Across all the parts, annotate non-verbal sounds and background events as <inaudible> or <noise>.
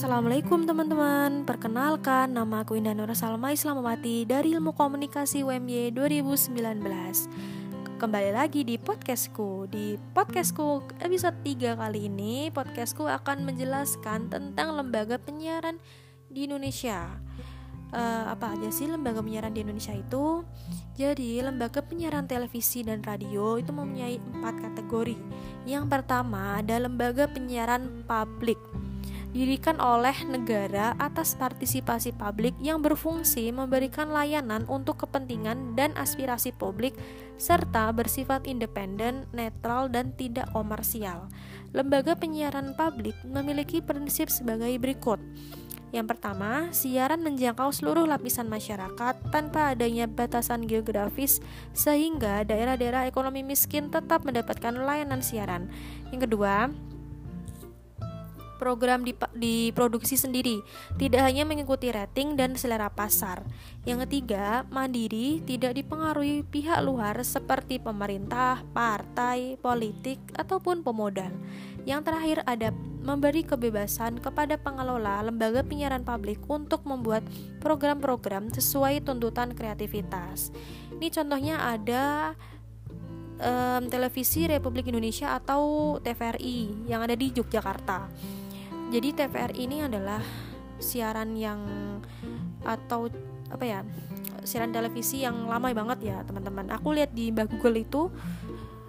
Assalamualaikum teman-teman. Perkenalkan, nama aku Indah Nur Salma Islamawati dari Ilmu Komunikasi UMY 2019 Kembali lagi di podcastku. Di podcastku episode 3 kali ini Podcastku akan menjelaskan tentang lembaga penyiaran di Indonesia. Uh, Apa aja sih lembaga penyiaran di Indonesia itu? Jadi, lembaga penyiaran televisi dan radio itu mempunyai empat kategori. Yang pertama ada lembaga penyiaran publik didirikan oleh negara atas partisipasi publik yang berfungsi memberikan layanan untuk kepentingan dan aspirasi publik serta bersifat independen, netral, dan tidak komersial. Lembaga penyiaran publik memiliki prinsip sebagai berikut. Yang pertama, siaran menjangkau seluruh lapisan masyarakat tanpa adanya batasan geografis sehingga daerah-daerah ekonomi miskin tetap mendapatkan layanan siaran. Yang kedua, program diproduksi sendiri, tidak hanya mengikuti rating dan selera pasar. Yang ketiga, mandiri, tidak dipengaruhi pihak luar seperti pemerintah, partai, politik, ataupun pemodal. Yang terakhir ada memberi kebebasan kepada pengelola lembaga penyiaran publik untuk membuat program-program sesuai tuntutan kreativitas. Ini contohnya ada um, televisi Republik Indonesia atau TVRI yang ada di Yogyakarta. Jadi TVRI ini adalah siaran yang atau apa ya siaran televisi yang lama banget ya teman-teman. Aku lihat di Google itu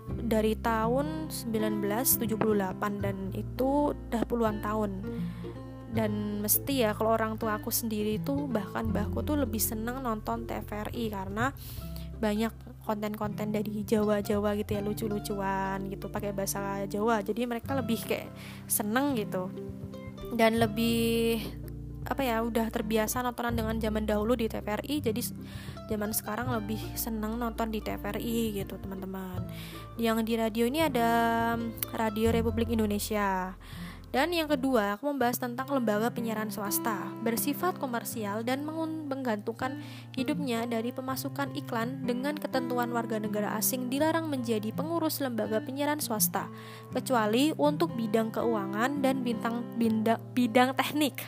dari tahun 1978 dan itu udah puluhan tahun. Dan mesti ya kalau orang tua aku sendiri itu bahkan bahku tuh lebih seneng nonton TVRI karena banyak konten-konten dari Jawa-Jawa gitu ya lucu-lucuan gitu pakai bahasa Jawa. Jadi mereka lebih kayak seneng gitu dan lebih apa ya udah terbiasa nontonan dengan zaman dahulu di TVRI jadi zaman sekarang lebih seneng nonton di TVRI gitu teman-teman. Yang di radio ini ada mm, Radio Republik Indonesia dan yang kedua, aku membahas tentang lembaga penyiaran swasta bersifat komersial dan menggantungkan hidupnya dari pemasukan iklan dengan ketentuan warga negara asing dilarang menjadi pengurus lembaga penyiaran swasta kecuali untuk bidang keuangan dan bintang bidang, bidang teknik.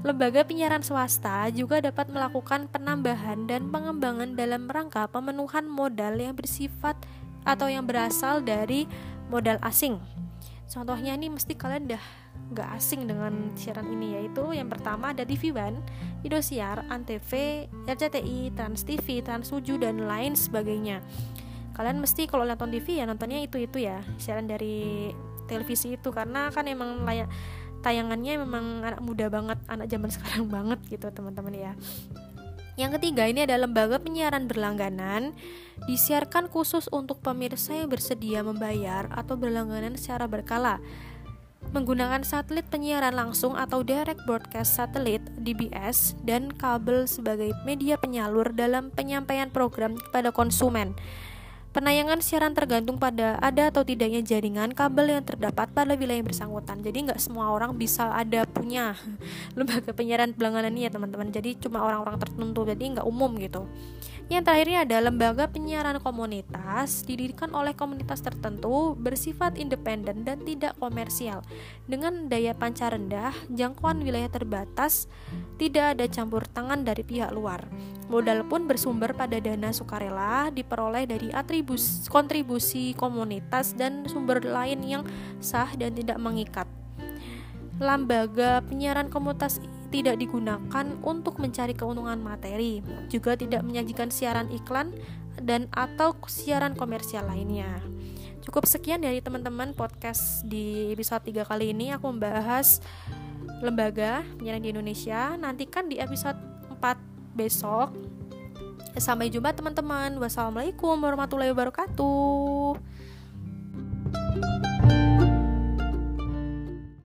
Lembaga penyiaran swasta juga dapat melakukan penambahan dan pengembangan dalam rangka pemenuhan modal yang bersifat atau yang berasal dari modal asing Contohnya ini mesti kalian udah gak asing dengan siaran ini yaitu yang pertama ada TV One, Indosiar, Antv, RCTI, Trans TV, Trans 7 dan lain sebagainya. Kalian mesti kalau nonton TV ya nontonnya itu-itu ya, siaran dari televisi itu karena kan emang layak tayangannya memang anak muda banget, anak zaman <laughs> sekarang banget gitu teman-teman ya. Yang ketiga ini ada lembaga penyiaran berlangganan disiarkan khusus untuk pemirsa yang bersedia membayar atau berlangganan secara berkala menggunakan satelit penyiaran langsung atau direct broadcast satelit DBS dan kabel sebagai media penyalur dalam penyampaian program kepada konsumen. Penayangan siaran tergantung pada ada atau tidaknya jaringan kabel yang terdapat pada wilayah bersangkutan. Jadi nggak semua orang bisa ada punya <laughs> lembaga penyiaran berlangganan ini ya teman-teman. Jadi cuma orang-orang tertentu. Jadi nggak umum gitu. Yang terakhirnya ada lembaga penyiaran komunitas didirikan oleh komunitas tertentu bersifat independen dan tidak komersial dengan daya pancar rendah, jangkauan wilayah terbatas, tidak ada campur tangan dari pihak luar. Modal pun bersumber pada dana sukarela diperoleh dari atribus kontribusi komunitas dan sumber lain yang sah dan tidak mengikat. Lembaga penyiaran komunitas tidak digunakan untuk mencari keuntungan materi, juga tidak menyajikan siaran iklan dan atau siaran komersial lainnya. Cukup sekian dari teman-teman podcast di episode 3 kali ini aku membahas lembaga penyiaran di Indonesia. Nantikan di episode 4 besok. Sampai jumpa teman-teman. Wassalamualaikum warahmatullahi wabarakatuh.